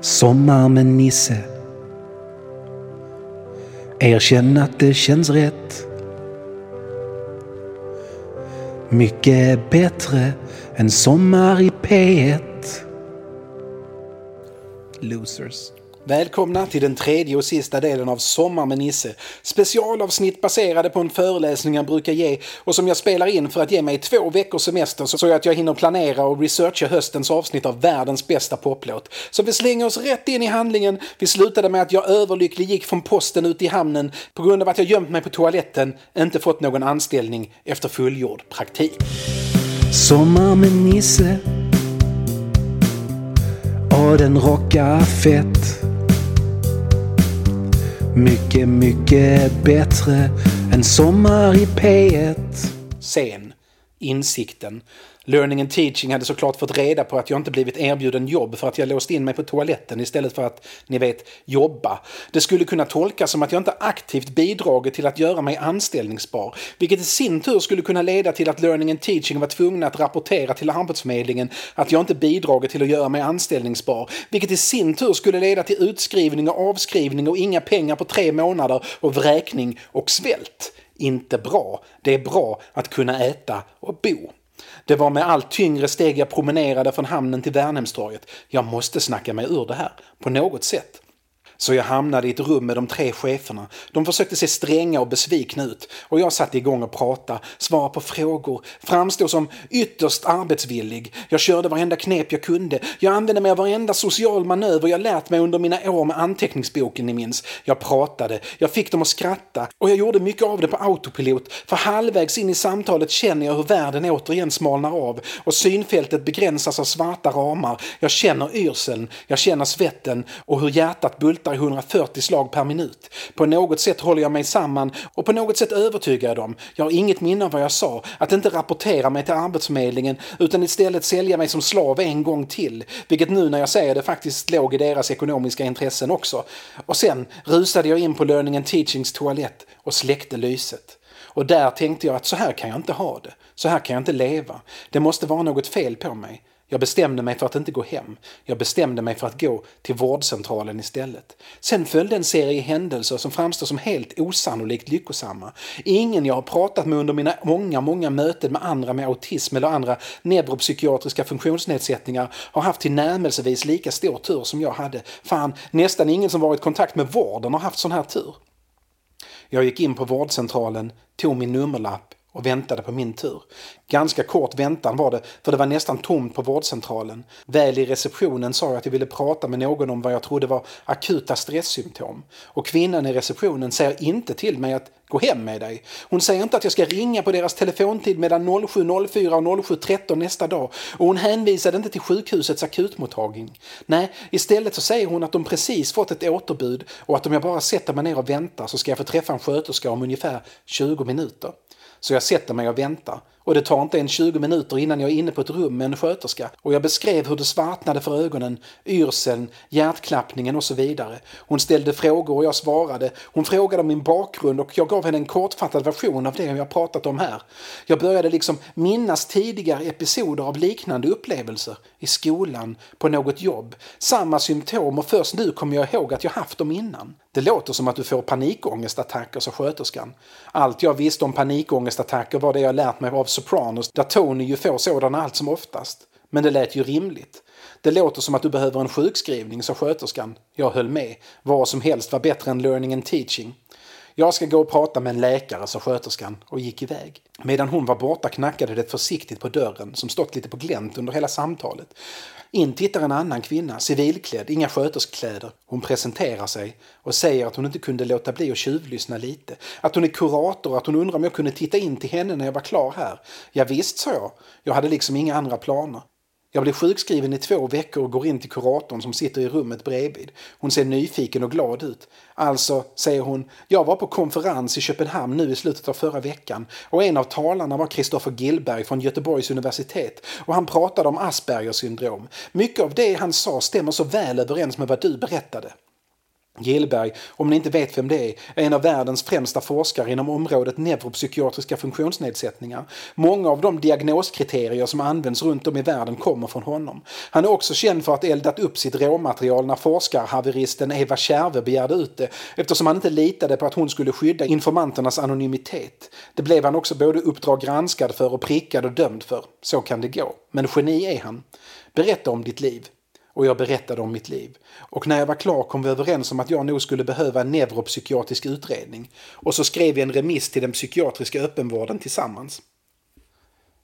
Sommar med Nisse. Erkänn att det känns rätt. Mycket bättre än sommar i P1. Losers. Välkomna till den tredje och sista delen av Sommar med Nisse. Specialavsnitt baserade på en föreläsning jag brukar ge och som jag spelar in för att ge mig två veckors semester så att jag hinner planera och researcha höstens avsnitt av världens bästa poplåt. Så vi slänger oss rätt in i handlingen. Vi slutade med att jag överlycklig gick från posten ut i hamnen på grund av att jag gömt mig på toaletten, inte fått någon anställning efter fullgjord praktik. Sommar med Nisse och den rockar fett. Mycket, mycket bättre än sommar i P1. Sen. Insikten. Learning and teaching hade såklart fått reda på att jag inte blivit erbjuden jobb för att jag låst in mig på toaletten istället för att, ni vet, jobba. Det skulle kunna tolkas som att jag inte aktivt bidragit till att göra mig anställningsbar, vilket i sin tur skulle kunna leda till att learning and teaching var tvungna att rapportera till Arbetsförmedlingen att jag inte bidragit till att göra mig anställningsbar, vilket i sin tur skulle leda till utskrivning och avskrivning och inga pengar på tre månader och vräkning och svält. Inte bra. Det är bra att kunna äta och bo. Det var med allt tyngre steg jag promenerade från hamnen till Värnhemstorget. Jag måste snacka mig ur det här, på något sätt. Så jag hamnade i ett rum med de tre cheferna. De försökte se stränga och besvikna ut och jag satte igång och prata, svara på frågor, framstod som ytterst arbetsvillig. Jag körde varenda knep jag kunde. Jag använde mig av varenda social manöver jag lärt mig under mina år med anteckningsboken ni minns. Jag pratade, jag fick dem att skratta och jag gjorde mycket av det på autopilot för halvvägs in i samtalet känner jag hur världen återigen smalnar av och synfältet begränsas av svarta ramar. Jag känner yrseln, jag känner svetten och hur hjärtat bultar i 140 slag per minut. På något sätt håller jag mig samman och på något sätt övertygar jag dem. Jag har inget minne av vad jag sa, att inte rapportera mig till Arbetsförmedlingen utan istället sälja mig som slav en gång till. Vilket nu när jag säger det faktiskt låg i deras ekonomiska intressen också. Och sen rusade jag in på Learning and Teachings toalett och släckte lyset. Och där tänkte jag att så här kan jag inte ha det. Så här kan jag inte leva. Det måste vara något fel på mig. Jag bestämde mig för att inte gå hem. Jag bestämde mig för att gå till vårdcentralen istället. Sen följde en serie händelser som framstår som helt osannolikt lyckosamma. Ingen jag har pratat med under mina många, många möten med andra med autism eller andra neuropsykiatriska funktionsnedsättningar har haft tillnärmelsevis lika stor tur som jag hade. Fan, nästan ingen som varit i kontakt med vården har haft sån här tur. Jag gick in på vårdcentralen, tog min nummerlapp och väntade på min tur. Ganska kort väntan var det, för det var nästan tomt på vårdcentralen. Väl i receptionen sa jag att jag ville prata med någon om vad jag trodde var akuta stresssymptom. Och kvinnan i receptionen säger inte till mig att gå hem med dig. Hon säger inte att jag ska ringa på deras telefontid mellan 07.04 och 07.13 nästa dag. Och hon hänvisade inte till sjukhusets akutmottagning. Nej, istället så säger hon att de precis fått ett återbud och att om jag bara sätter mig ner och väntar så ska jag få träffa en sköterska om ungefär 20 minuter. Så jag sätter mig och väntar. Och det tar inte ens 20 minuter innan jag är inne på ett rum med en sköterska. Och jag beskrev hur det svartnade för ögonen, yrseln, hjärtklappningen och så vidare. Hon ställde frågor och jag svarade. Hon frågade om min bakgrund och jag gav henne en kortfattad version av det jag pratat om här. Jag började liksom minnas tidigare episoder av liknande upplevelser. I skolan, på något jobb. Samma symptom och först nu kommer jag ihåg att jag haft dem innan. Det låter som att du får panikångestattacker, sa sköterskan. Allt jag visste om panikångestattacker var det jag lärt mig av Sopranos, där Tony ju får sådana allt som oftast. Men det lät ju rimligt. Det låter som att du behöver en sjukskrivning, sa sköterskan. Jag höll med. Vad som helst var bättre än learning and teaching. Jag ska gå och prata med en läkare, sa sköterskan och gick iväg. Medan hon var borta knackade det försiktigt på dörren som stått lite på glänt under hela samtalet. In tittar en annan kvinna, civilklädd, inga sköterskläder. Hon presenterar sig och säger att hon inte kunde låta bli att tjuvlyssna lite. Att hon är kurator och att hon undrar om jag kunde titta in till henne när jag var klar här. Ja, visst, sa jag. Jag hade liksom inga andra planer. Jag blir sjukskriven i två veckor och går in till kuratorn som sitter i rummet bredvid. Hon ser nyfiken och glad ut. Alltså, säger hon, jag var på konferens i Köpenhamn nu i slutet av förra veckan och en av talarna var Kristoffer Gillberg från Göteborgs universitet och han pratade om Aspergers syndrom. Mycket av det han sa stämmer så väl överens med vad du berättade. Gillberg, om ni inte vet vem det är, är en av världens främsta forskare inom området neuropsykiatriska funktionsnedsättningar. Många av de diagnoskriterier som används runt om i världen kommer från honom. Han är också känd för att eldat upp sitt råmaterial när forskarhaveristen Eva Kärve begärde ut det eftersom han inte litade på att hon skulle skydda informanternas anonymitet. Det blev han också både Uppdrag granskad för och prickad och dömd för. Så kan det gå. Men geni är han. Berätta om ditt liv och jag berättade om mitt liv. Och när jag var klar kom vi överens om att jag nog skulle behöva en neuropsykiatrisk utredning. Och så skrev vi en remiss till den psykiatriska öppenvården tillsammans.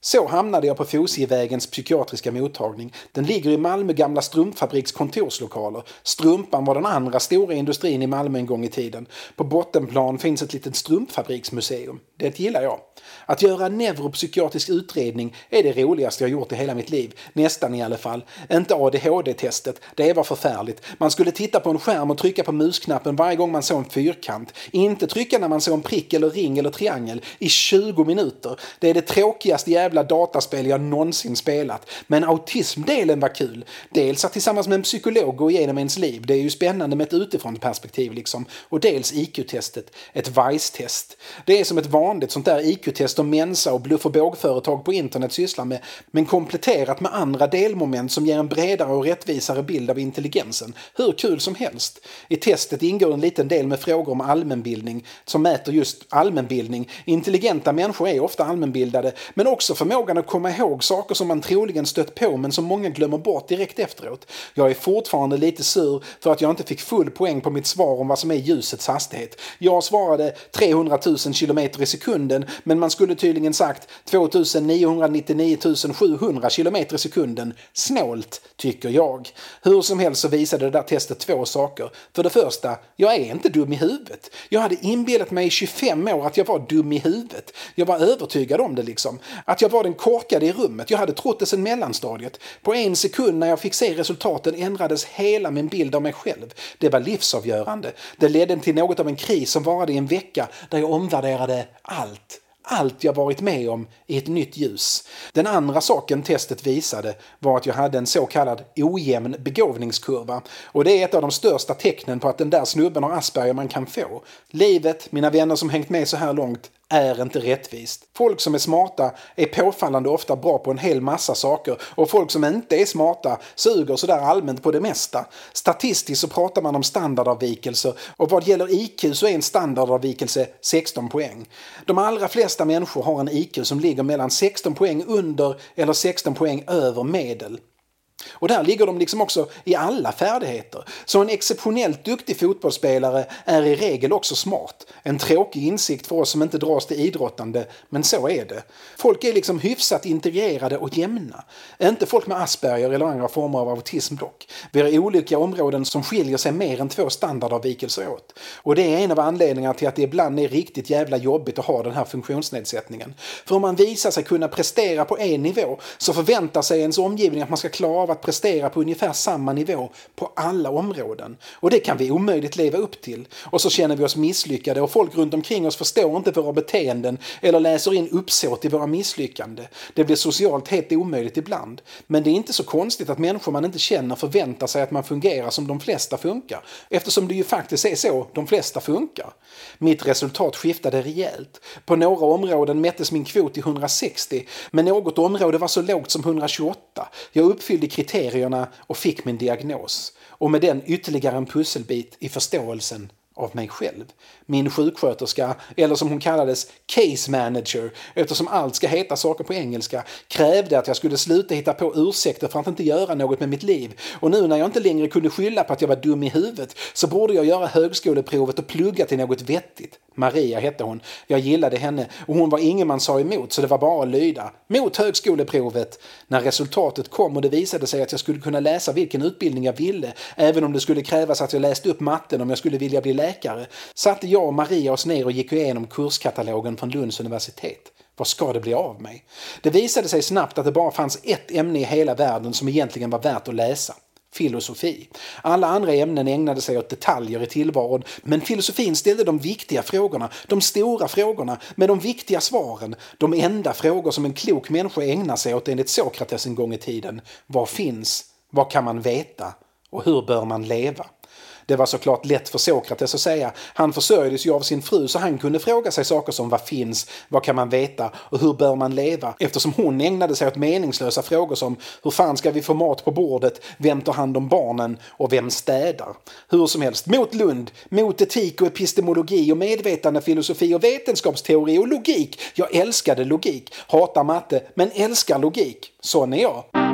Så hamnade jag på Fosievägens psykiatriska mottagning. Den ligger i Malmö gamla strumpfabriks kontorslokaler. Strumpan var den andra stora industrin i Malmö en gång i tiden. På bottenplan finns ett litet strumpfabriksmuseum. Det gillar jag. Att göra en neuropsykiatrisk utredning är det roligaste jag gjort i hela mitt liv. Nästan i alla fall. Inte ADHD-testet. Det var förfärligt. Man skulle titta på en skärm och trycka på musknappen varje gång man såg en fyrkant. Inte trycka när man såg en prick eller ring eller triangel i 20 minuter. Det är det tråkigaste jävla dataspel jag någonsin spelat. Men autismdelen var kul. Dels att tillsammans med en psykolog gå igenom ens liv. Det är ju spännande med ett utifrån perspektiv liksom. Och dels IQ-testet. Ett VICE-test. Det är som ett vanligt sånt där IQ-test om Mensa och bluff och bågföretag på internet sysslar med, men kompletterat med andra delmoment som ger en bredare och rättvisare bild av intelligensen. Hur kul som helst. I testet ingår en liten del med frågor om allmänbildning som mäter just allmänbildning. Intelligenta människor är ofta allmänbildade, men också för förmågan att komma ihåg saker som man troligen stött på men som många glömmer bort direkt efteråt. Jag är fortfarande lite sur för att jag inte fick full poäng på mitt svar om vad som är ljusets hastighet. Jag svarade 300 000 km i sekunden men man skulle tydligen sagt 2999 700 km i sekunden. Snålt, tycker jag. Hur som helst så visade det där testet två saker. För det första, jag är inte dum i huvudet. Jag hade inbillat mig i 25 år att jag var dum i huvudet. Jag var övertygad om det liksom. Att jag var den korkade i rummet. Jag hade trott det sedan mellanstadiet. På en sekund när jag fick se resultaten ändrades hela min bild av mig själv. Det var livsavgörande. Det ledde till något av en kris som varade i en vecka där jag omvärderade allt allt jag varit med om i ett nytt ljus. Den andra saken testet visade var att jag hade en så kallad ojämn begåvningskurva. Och det är ett av de största tecknen på att den där snubben har Asperger man kan få. Livet, mina vänner som hängt med så här långt, är inte rättvist. Folk som är smarta är påfallande ofta bra på en hel massa saker och folk som inte är smarta suger sådär allmänt på det mesta. Statistiskt så pratar man om standardavvikelser och vad gäller IQ så är en standardavvikelse 16 poäng. De allra flesta människor har en IQ som ligger mellan 16 poäng under eller 16 poäng över medel. Och där ligger de liksom också i alla färdigheter. Så en exceptionellt duktig fotbollsspelare är i regel också smart. En tråkig insikt för oss som inte dras till idrottande, men så är det. Folk är liksom hyfsat integrerade och jämna. Inte folk med Asperger eller andra former av autism dock. Vi har olika områden som skiljer sig mer än två standardavvikelser åt. Och det är en av anledningarna till att det ibland är riktigt jävla jobbigt att ha den här funktionsnedsättningen. För om man visar sig kunna prestera på en nivå så förväntar sig ens omgivning att man ska klara av att prestera på ungefär samma nivå på alla områden. Och det kan vi omöjligt leva upp till. Och så känner vi oss misslyckade och folk runt omkring oss förstår inte våra beteenden eller läser in uppsåt i våra misslyckanden. Det blir socialt helt omöjligt ibland. Men det är inte så konstigt att människor man inte känner förväntar sig att man fungerar som de flesta funkar. Eftersom det ju faktiskt är så de flesta funkar. Mitt resultat skiftade rejält. På några områden mättes min kvot till 160 men något område var så lågt som 128. Jag uppfyllde kriterierna och fick min diagnos. Och med den ytterligare en pusselbit i förståelsen av mig själv. Min sjuksköterska, eller som hon kallades, case manager, eftersom allt ska heta saker på engelska, krävde att jag skulle sluta hitta på ursäkter för att inte göra något med mitt liv. Och nu när jag inte längre kunde skylla på att jag var dum i huvudet så borde jag göra högskoleprovet och plugga till något vettigt. Maria hette hon. Jag gillade henne och hon var ingen man sa emot så det var bara att lyda. Mot högskoleprovet! När resultatet kom och det visade sig att jag skulle kunna läsa vilken utbildning jag ville, även om det skulle krävas att jag läste upp matten om jag skulle vilja bli läkare, satte jag och Maria oss ner och gick igenom kurskatalogen från Lunds universitet. Vad ska det bli av mig? Det visade sig snabbt att det bara fanns ett ämne i hela världen som egentligen var värt att läsa filosofi. Alla andra ämnen ägnade sig åt detaljer i tillvaron men filosofin ställde de viktiga frågorna, de stora frågorna med de viktiga svaren. De enda frågor som en klok människa ägnar sig åt enligt Sokrates en gång i tiden. Vad finns? Vad kan man veta? Och hur bör man leva? Det var såklart lätt för Sokrates att säga. Han försörjdes ju av sin fru så han kunde fråga sig saker som vad finns, vad kan man veta och hur bör man leva? Eftersom hon ägnade sig åt meningslösa frågor som hur fan ska vi få mat på bordet, vem tar hand om barnen och vem städar? Hur som helst, mot Lund, mot etik och epistemologi och medvetandefilosofi och vetenskapsteori och logik. Jag älskade logik, hatar matte men älskar logik. Sån är jag.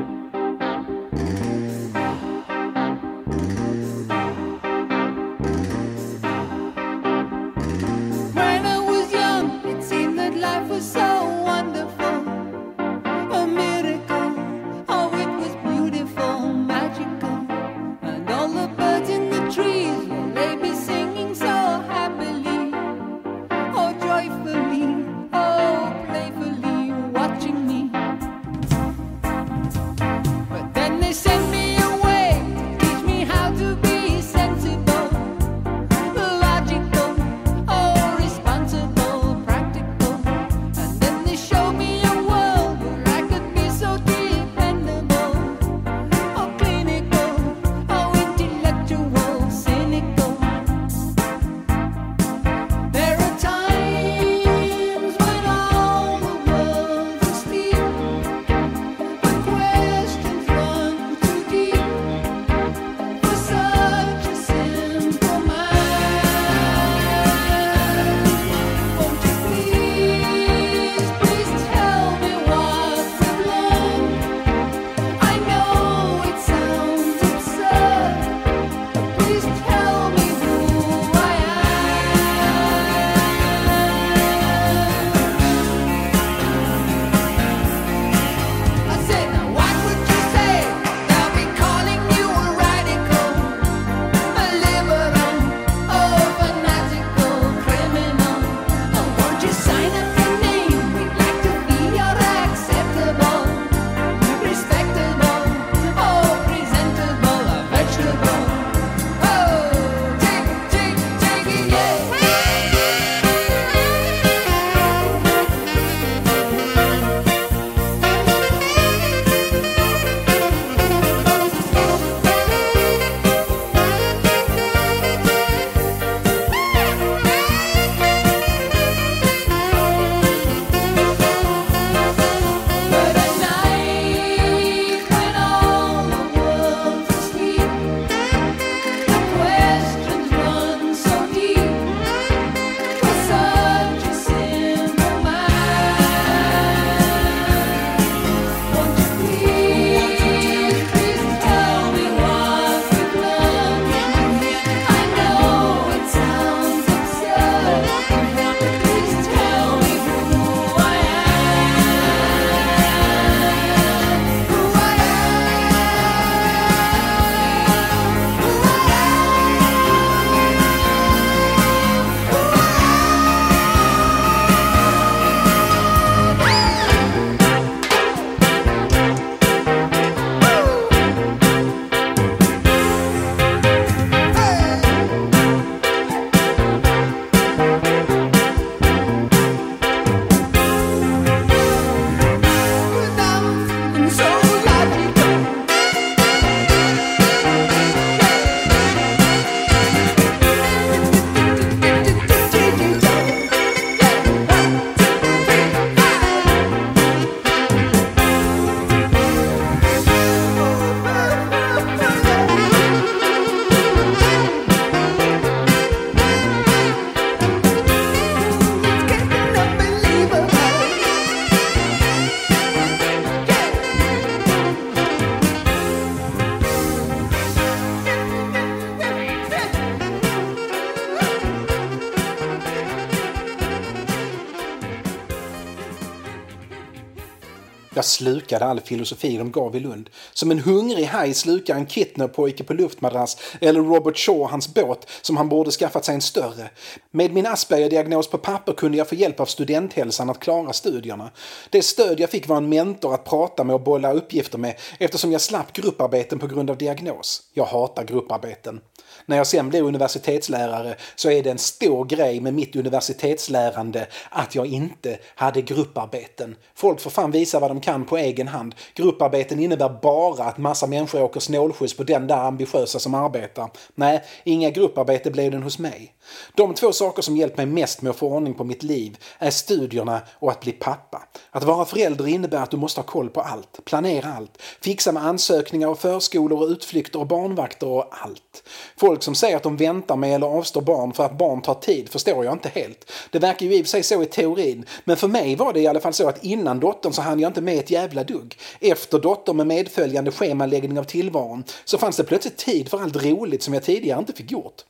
Slukade all filosofi de gav i Lund. Som en hungrig haj slukar en Kittner-pojke på luftmadrass eller Robert Shaw hans båt som han borde skaffat sig en större. Med min Asperger-diagnos på papper kunde jag få hjälp av studenthälsan att klara studierna. Det stöd jag fick var en mentor att prata med och bolla uppgifter med eftersom jag slapp grupparbeten på grund av diagnos. Jag hatar grupparbeten. När jag sen blev universitetslärare så är det en stor grej med mitt universitetslärande att jag inte hade grupparbeten. Folk får fan visa vad de kan på egen hand. Grupparbeten innebär bara att massa människor åker snålskjuts på den där ambitiösa som arbetar. Nej, inga grupparbete blev den hos mig. De två saker som hjälpt mig mest med att få ordning på mitt liv är studierna och att bli pappa. Att vara förälder innebär att du måste ha koll på allt, planera allt, fixa med ansökningar och förskolor och utflykter och barnvakter och allt. Folk Folk som säger att de väntar med eller avstår barn för att barn tar tid förstår jag inte helt. Det verkar ju i och för sig så i teorin, men för mig var det i alla fall så att innan dottern så hann jag inte med ett jävla dugg. Efter dottern med medföljande schemaläggning av tillvaron så fanns det plötsligt tid för allt roligt som jag tidigare inte fick gjort.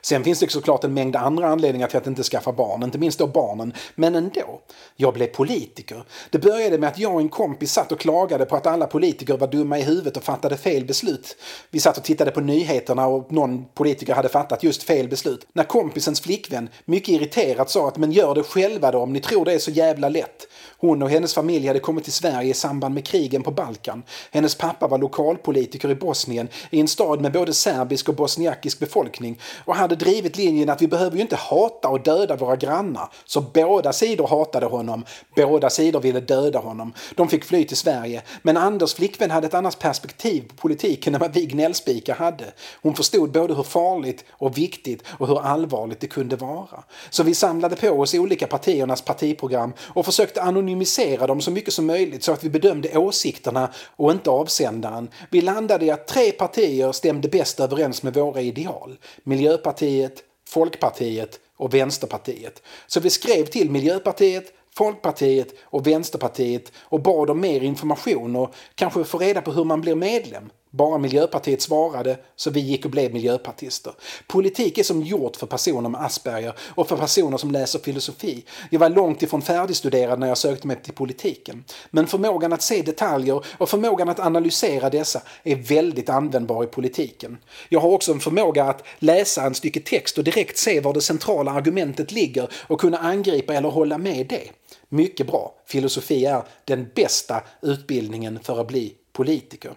Sen finns det såklart en mängd andra anledningar till att inte skaffa barn, inte minst då barnen. Men ändå. Jag blev politiker. Det började med att jag och en kompis satt och klagade på att alla politiker var dumma i huvudet och fattade fel beslut. Vi satt och tittade på nyheterna och någon politiker hade fattat just fel beslut. När kompisens flickvän mycket irriterat sa att men gör det själva då om ni tror det är så jävla lätt. Hon och hennes familj hade kommit till Sverige i samband med krigen på Balkan. Hennes pappa var lokalpolitiker i Bosnien, i en stad med både serbisk och bosniakisk befolkning och hade drivit linjen att vi behöver ju inte hata och döda våra grannar. Så båda sidor hatade honom, båda sidor ville döda honom. De fick fly till Sverige, men Anders flickvän hade ett annat perspektiv på politiken än vad vi gnällspikar hade. Hon förstod både hur farligt och viktigt och hur allvarligt det kunde vara. Så vi samlade på oss olika partiernas partiprogram och försökte anonymisera dem så mycket som möjligt så att vi bedömde åsikterna och inte avsändaren. Vi landade i att tre partier stämde bäst överens med våra ideal. Miljöpartiet, Folkpartiet och Vänsterpartiet. Så vi skrev till Miljöpartiet, Folkpartiet och Vänsterpartiet och bad om mer information och kanske få reda på hur man blir medlem. Bara Miljöpartiet svarade, så vi gick och blev miljöpartister. Politik är som gjort för personer med Asperger och för personer som läser filosofi. Jag var långt ifrån färdigstuderad när jag sökte mig till politiken. Men förmågan att se detaljer och förmågan att analysera dessa är väldigt användbar i politiken. Jag har också en förmåga att läsa en stycke text och direkt se var det centrala argumentet ligger och kunna angripa eller hålla med det. Mycket bra. Filosofi är den bästa utbildningen för att bli politiker.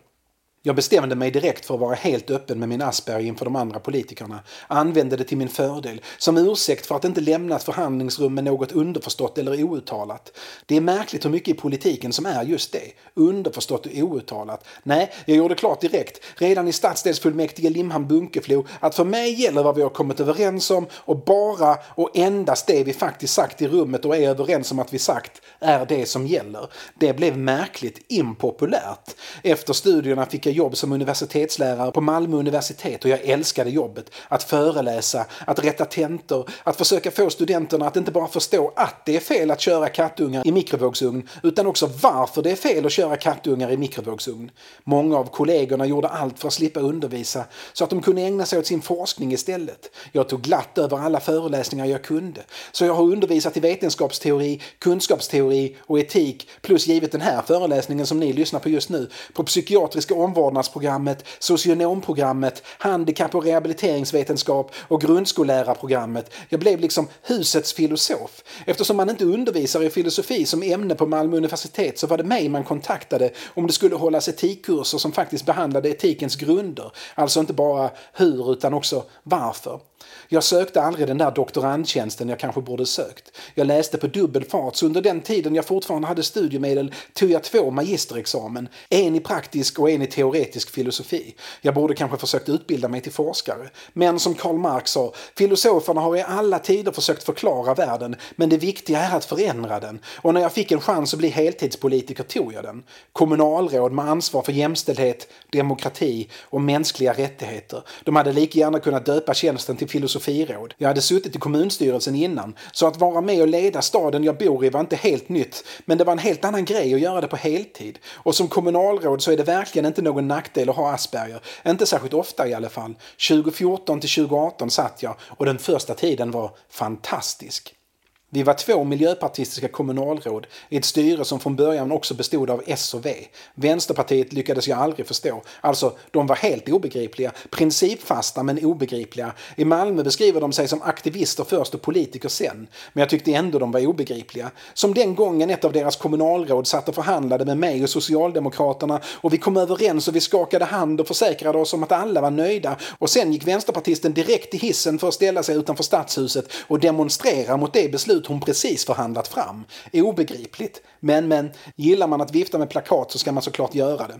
Jag bestämde mig direkt för att vara helt öppen med min Asperger inför de andra politikerna. Använde det till min fördel, som ursäkt för att inte lämna ett förhandlingsrum med något underförstått eller outtalat. Det är märkligt hur mycket i politiken som är just det. Underförstått och outtalat. Nej, jag gjorde klart direkt, redan i stadsdelsfullmäktige Limhamn-Bunkeflo, att för mig gäller vad vi har kommit överens om och bara och endast det vi faktiskt sagt i rummet och är överens om att vi sagt är det som gäller. Det blev märkligt impopulärt. Efter studierna fick jag jobb som universitetslärare på Malmö universitet och jag älskade jobbet. Att föreläsa, att rätta tentor, att försöka få studenterna att inte bara förstå att det är fel att köra kattungar i mikrovågsugn utan också varför det är fel att köra kattungar i mikrovågsugn. Många av kollegorna gjorde allt för att slippa undervisa så att de kunde ägna sig åt sin forskning istället. Jag tog glatt över alla föreläsningar jag kunde. Så jag har undervisat i vetenskapsteori, kunskapsteori och etik plus givet den här föreläsningen som ni lyssnar på just nu på psykiatriska omvårdnadsprogrammet, socionomprogrammet, handikapp och rehabiliteringsvetenskap och grundskollärarprogrammet. Jag blev liksom husets filosof. Eftersom man inte undervisar i filosofi som ämne på Malmö universitet så var det mig man kontaktade om det skulle hållas etikkurser som faktiskt behandlade etikens grunder. Alltså inte bara hur utan också varför. Jag sökte aldrig den där doktorandtjänsten jag kanske borde sökt. Jag läste på dubbel fart så under den tiden jag fortfarande hade studiemedel tog jag två magisterexamen. En i praktisk och en i teoretisk filosofi. Jag borde kanske försökt utbilda mig till forskare. Men som Karl Marx sa, filosoferna har i alla tider försökt förklara världen men det viktiga är att förändra den. Och när jag fick en chans att bli heltidspolitiker tog jag den. Kommunalråd med ansvar för jämställdhet, demokrati och mänskliga rättigheter. De hade lika gärna kunnat döpa tjänsten till filosofiråd. Jag hade suttit i kommunstyrelsen innan, så att vara med och leda staden jag bor i var inte helt nytt, men det var en helt annan grej att göra det på heltid. Och som kommunalråd så är det verkligen inte någon nackdel att ha Asperger, inte särskilt ofta i alla fall. 2014 till 2018 satt jag och den första tiden var fantastisk. Vi var två miljöpartistiska kommunalråd i ett styre som från början också bestod av S och V. Vänsterpartiet lyckades jag aldrig förstå. Alltså, de var helt obegripliga. Principfasta men obegripliga. I Malmö beskriver de sig som aktivister först och politiker sen. Men jag tyckte ändå de var obegripliga. Som den gången ett av deras kommunalråd satt och förhandlade med mig och Socialdemokraterna och vi kom överens och vi skakade hand och försäkrade oss om att alla var nöjda. Och sen gick vänsterpartisten direkt till hissen för att ställa sig utanför stadshuset och demonstrera mot det beslut beslut hon precis förhandlat fram. Obegripligt. Men, men, gillar man att vifta med plakat så ska man såklart göra det.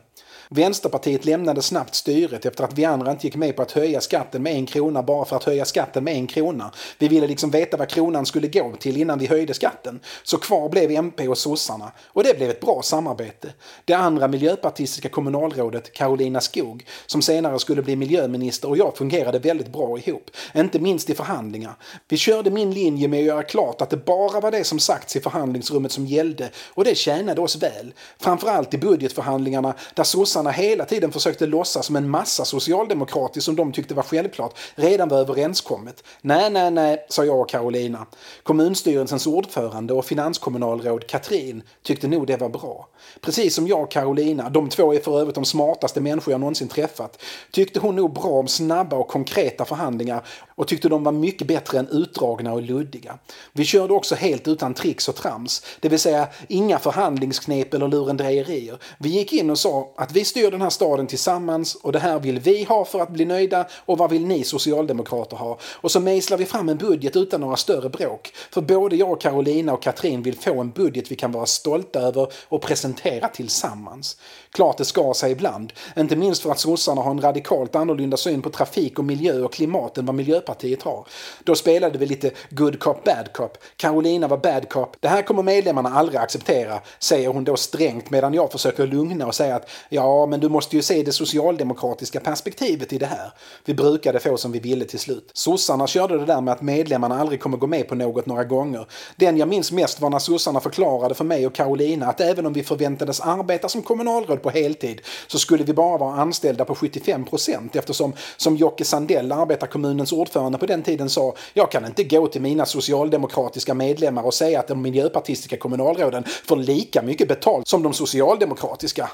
Vänsterpartiet lämnade snabbt styret efter att vi andra inte gick med på att höja skatten med en krona bara för att höja skatten med en krona. Vi ville liksom veta vad kronan skulle gå till innan vi höjde skatten. Så kvar blev MP och sossarna. Och det blev ett bra samarbete. Det andra miljöpartistiska kommunalrådet, Carolina Skog, som senare skulle bli miljöminister och jag fungerade väldigt bra ihop. Inte minst i förhandlingar. Vi körde min linje med att göra klart att det bara var det som sagts i förhandlingsrummet som gällde och det tjänade oss väl. Framförallt i budgetförhandlingarna där sossarna sossarna hela tiden försökte låtsas som en massa socialdemokrater som de tyckte var självklart redan var överenskommet. Nej, nej, nej, sa jag och Carolina. Kommunstyrelsens ordförande och finanskommunalråd Katrin tyckte nog det var bra. Precis som jag och Carolina, de två är för övrigt de smartaste människor jag någonsin träffat, tyckte hon nog bra om snabba och konkreta förhandlingar och tyckte de var mycket bättre än utdragna och luddiga. Vi körde också helt utan tricks och trams, det vill säga inga förhandlingsknep eller lurendrejerier. Vi gick in och sa att vi styr den här staden tillsammans och det här vill vi ha för att bli nöjda och vad vill ni socialdemokrater ha? Och så mejslar vi fram en budget utan några större bråk. För både jag, Carolina och Katrin vill få en budget vi kan vara stolta över och presentera tillsammans. Klart det ska sig ibland, inte minst för att sossarna har en radikalt annorlunda syn på trafik och miljö och klimat än vad Miljöpartiet har. Då spelade vi lite good cop, bad cop. Carolina var bad cop. Det här kommer medlemmarna aldrig acceptera, säger hon då strängt medan jag försöker lugna och säga att ja, men du måste ju se det socialdemokratiska perspektivet i det här. Vi brukade få som vi ville till slut. Sossarna körde det där med att medlemmarna aldrig kommer gå med på något några gånger. Den jag minns mest var när sossarna förklarade för mig och Carolina att även om vi förväntades arbeta som kommunalråd på heltid så skulle vi bara vara anställda på 75 procent eftersom, som Jocke Sandell, arbetarkommunens ordförande på den tiden sa, jag kan inte gå till mina socialdemokratiska medlemmar och säga att de miljöpartistiska kommunalråden får lika mycket betalt som de socialdemokratiska.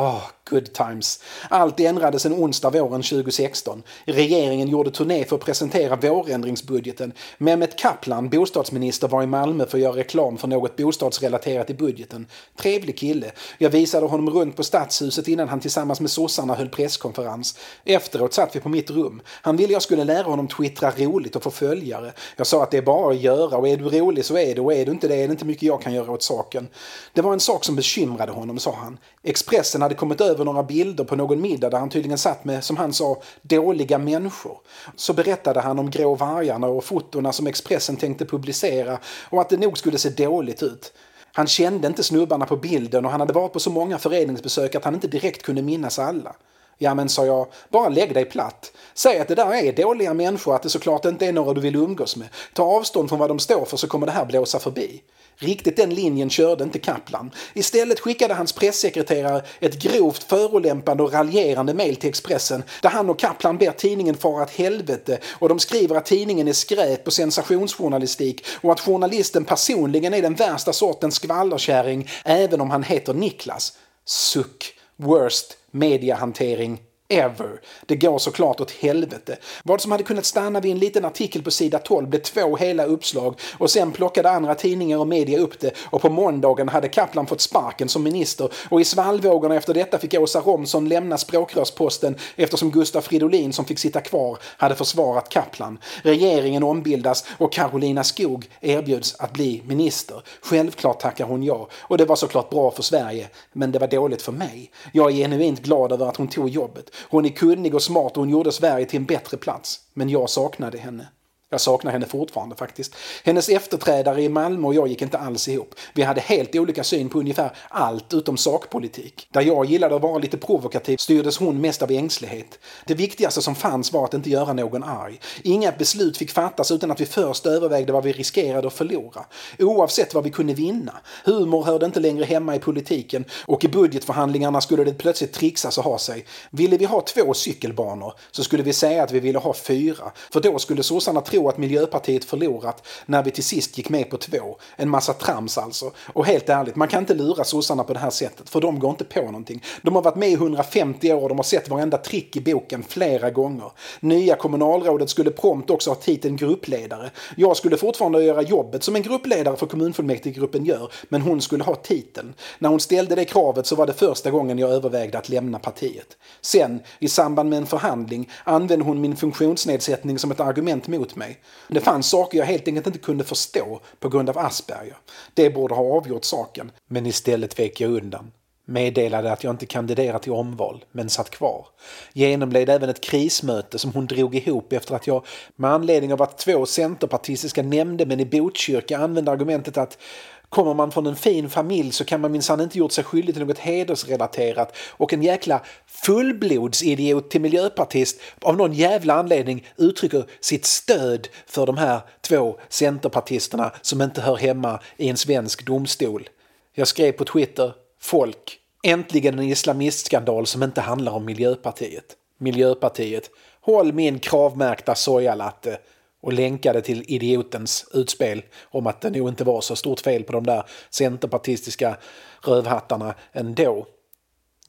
Åh, good times. Allt ändrades en onsdag våren 2016. Regeringen gjorde turné för att presentera vårändringsbudgeten. Mehmet Kaplan, bostadsminister, var i Malmö för att göra reklam för något bostadsrelaterat i budgeten. Trevlig kille. Jag visade honom runt på Stadshuset innan han tillsammans med sossarna höll presskonferens. Efteråt satt vi på mitt rum. Han ville jag skulle lära honom twittra roligt och få följare. Jag sa att det är bara att göra och är du rolig så är det och är du inte det är det inte mycket jag kan göra åt saken. Det var en sak som bekymrade honom, sa han. Expressen hade kommit över några bilder på någon middag där han tydligen satt med, som han sa, dåliga människor. Så berättade han om Grå vargarna och fotona som Expressen tänkte publicera och att det nog skulle se dåligt ut. Han kände inte snubbarna på bilden och han hade varit på så många föreningsbesök att han inte direkt kunde minnas alla. Ja men, sa jag, bara lägg dig platt. Säg att det där är dåliga människor, att det såklart inte är några du vill umgås med. Ta avstånd från vad de står för så kommer det här blåsa förbi. Riktigt den linjen körde inte Kaplan. Istället skickade hans pressekreterare ett grovt förolämpande och raljerande mejl till Expressen där han och Kaplan ber tidningen fara åt helvete och de skriver att tidningen är skräp och sensationsjournalistik och att journalisten personligen är den värsta sortens skvallerkärring även om han heter Niklas. Suck. Worst mediahantering ever. Det går såklart åt helvete. Vad som hade kunnat stanna vid en liten artikel på sida 12 blev två hela uppslag och sen plockade andra tidningar och media upp det och på måndagen hade Kaplan fått sparken som minister och i svallvågorna efter detta fick Åsa Romson lämna språkrörsposten eftersom Gustaf Fridolin som fick sitta kvar hade försvarat Kaplan. Regeringen ombildas och Carolina Skog erbjuds att bli minister. Självklart tackar hon ja och det var såklart bra för Sverige men det var dåligt för mig. Jag är genuint glad över att hon tog jobbet. Hon är kunnig och smart och hon gjorde Sverige till en bättre plats. Men jag saknade henne. Jag saknar henne fortfarande faktiskt. Hennes efterträdare i Malmö och jag gick inte alls ihop. Vi hade helt olika syn på ungefär allt utom sakpolitik. Där jag gillade att vara lite provokativ styrdes hon mest av ängslighet. Det viktigaste som fanns var att inte göra någon arg. Inga beslut fick fattas utan att vi först övervägde vad vi riskerade att förlora. Oavsett vad vi kunde vinna. Humor hörde inte längre hemma i politiken och i budgetförhandlingarna skulle det plötsligt trixas och ha sig. Ville vi ha två cykelbanor så skulle vi säga att vi ville ha fyra. För då skulle sossarna tro att Miljöpartiet förlorat när vi till sist gick med på två. En massa trams alltså. Och helt ärligt, man kan inte lura sossarna på det här sättet för de går inte på någonting. De har varit med i 150 år och de har sett varenda trick i boken flera gånger. Nya kommunalrådet skulle prompt också ha titeln gruppledare. Jag skulle fortfarande göra jobbet som en gruppledare för kommunfullmäktigegruppen gör, men hon skulle ha titeln. När hon ställde det kravet så var det första gången jag övervägde att lämna partiet. Sen, i samband med en förhandling, använde hon min funktionsnedsättning som ett argument mot mig mig. Det fanns saker jag helt enkelt inte kunde förstå på grund av Asperger. Det borde ha avgjort saken, men istället vek jag undan. Meddelade att jag inte kandiderat till omval, men satt kvar. Genomled även ett krismöte som hon drog ihop efter att jag, med anledning av att två centerpartistiska nämndemän i Botkyrka använde argumentet att Kommer man från en fin familj så kan man minsann inte gjort sig skyldig till något hedersrelaterat och en jäkla fullblodsidiot till miljöpartist av någon jävla anledning uttrycker sitt stöd för de här två centerpartisterna som inte hör hemma i en svensk domstol. Jag skrev på Twitter Folk, äntligen en islamistskandal som inte handlar om Miljöpartiet. Miljöpartiet, håll min kravmärkta sojalatte och länkade till idiotens utspel om att det nog inte var så stort fel på de där centerpartistiska rövhattarna ändå.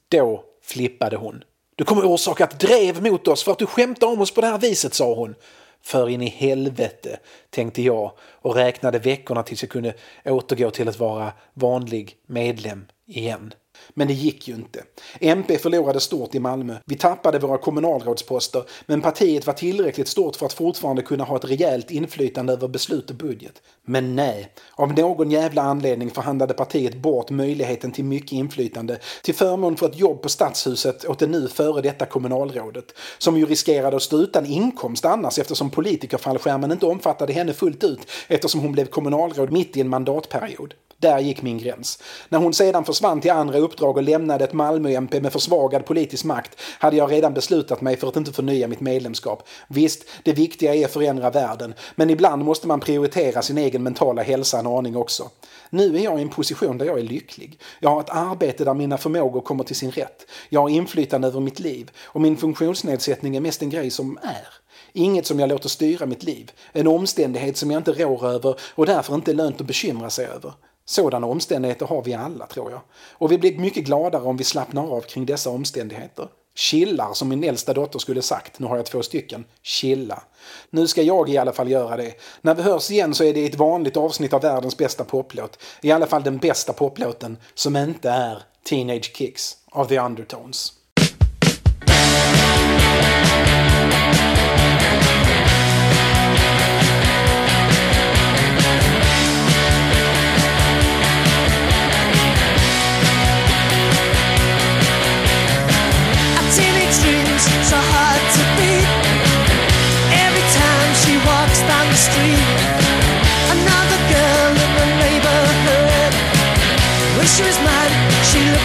Då flippade hon. Du kommer orsaka ett drev mot oss för att du skämtar om oss på det här viset, sa hon. För in i helvete, tänkte jag och räknade veckorna tills jag kunde återgå till att vara vanlig medlem igen. Men det gick ju inte. MP förlorade stort i Malmö. Vi tappade våra kommunalrådsposter, men partiet var tillräckligt stort för att fortfarande kunna ha ett rejält inflytande över beslut och budget. Men nej, av någon jävla anledning förhandlade partiet bort möjligheten till mycket inflytande till förmån för ett jobb på Stadshuset åt det nu före detta kommunalrådet, som ju riskerade att stå utan inkomst annars eftersom politikerfallskärmen inte omfattade henne fullt ut eftersom hon blev kommunalråd mitt i en mandatperiod. Där gick min gräns. När hon sedan försvann till andra uppdrag och lämnade ett Malmö-MP med försvagad politisk makt hade jag redan beslutat mig för att inte förnya mitt medlemskap. Visst, det viktiga är att förändra världen, men ibland måste man prioritera sin egen mentala hälsa en aning också. Nu är jag i en position där jag är lycklig. Jag har ett arbete där mina förmågor kommer till sin rätt. Jag har inflytande över mitt liv och min funktionsnedsättning är mest en grej som är. Inget som jag låter styra mitt liv. En omständighet som jag inte rår över och därför inte är lönt att bekymra sig över. Sådana omständigheter har vi alla, tror jag. Och vi blir mycket gladare om vi slappnar av kring dessa omständigheter. Chillar, som min äldsta dotter skulle sagt. Nu har jag två stycken. Chilla. Nu ska jag i alla fall göra det. När vi hörs igen så är det ett vanligt avsnitt av världens bästa poplåt. I alla fall den bästa poplåten som inte är Teenage Kicks av The Undertones.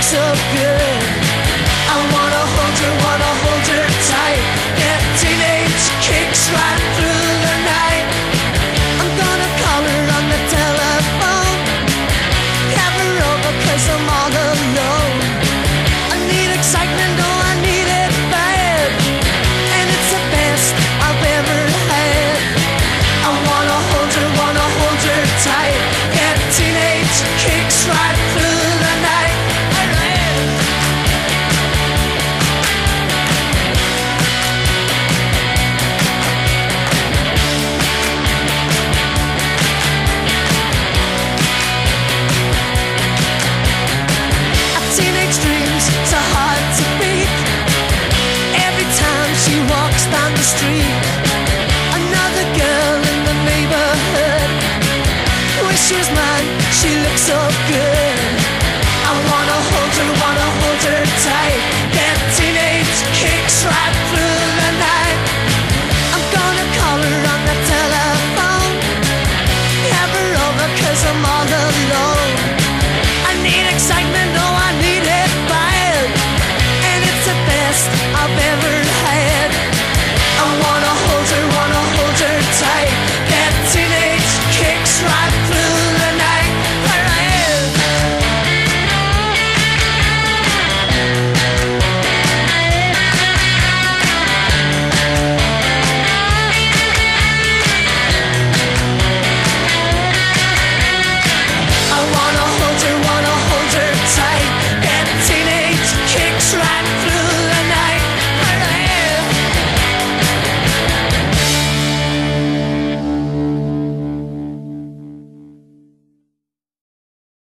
So good.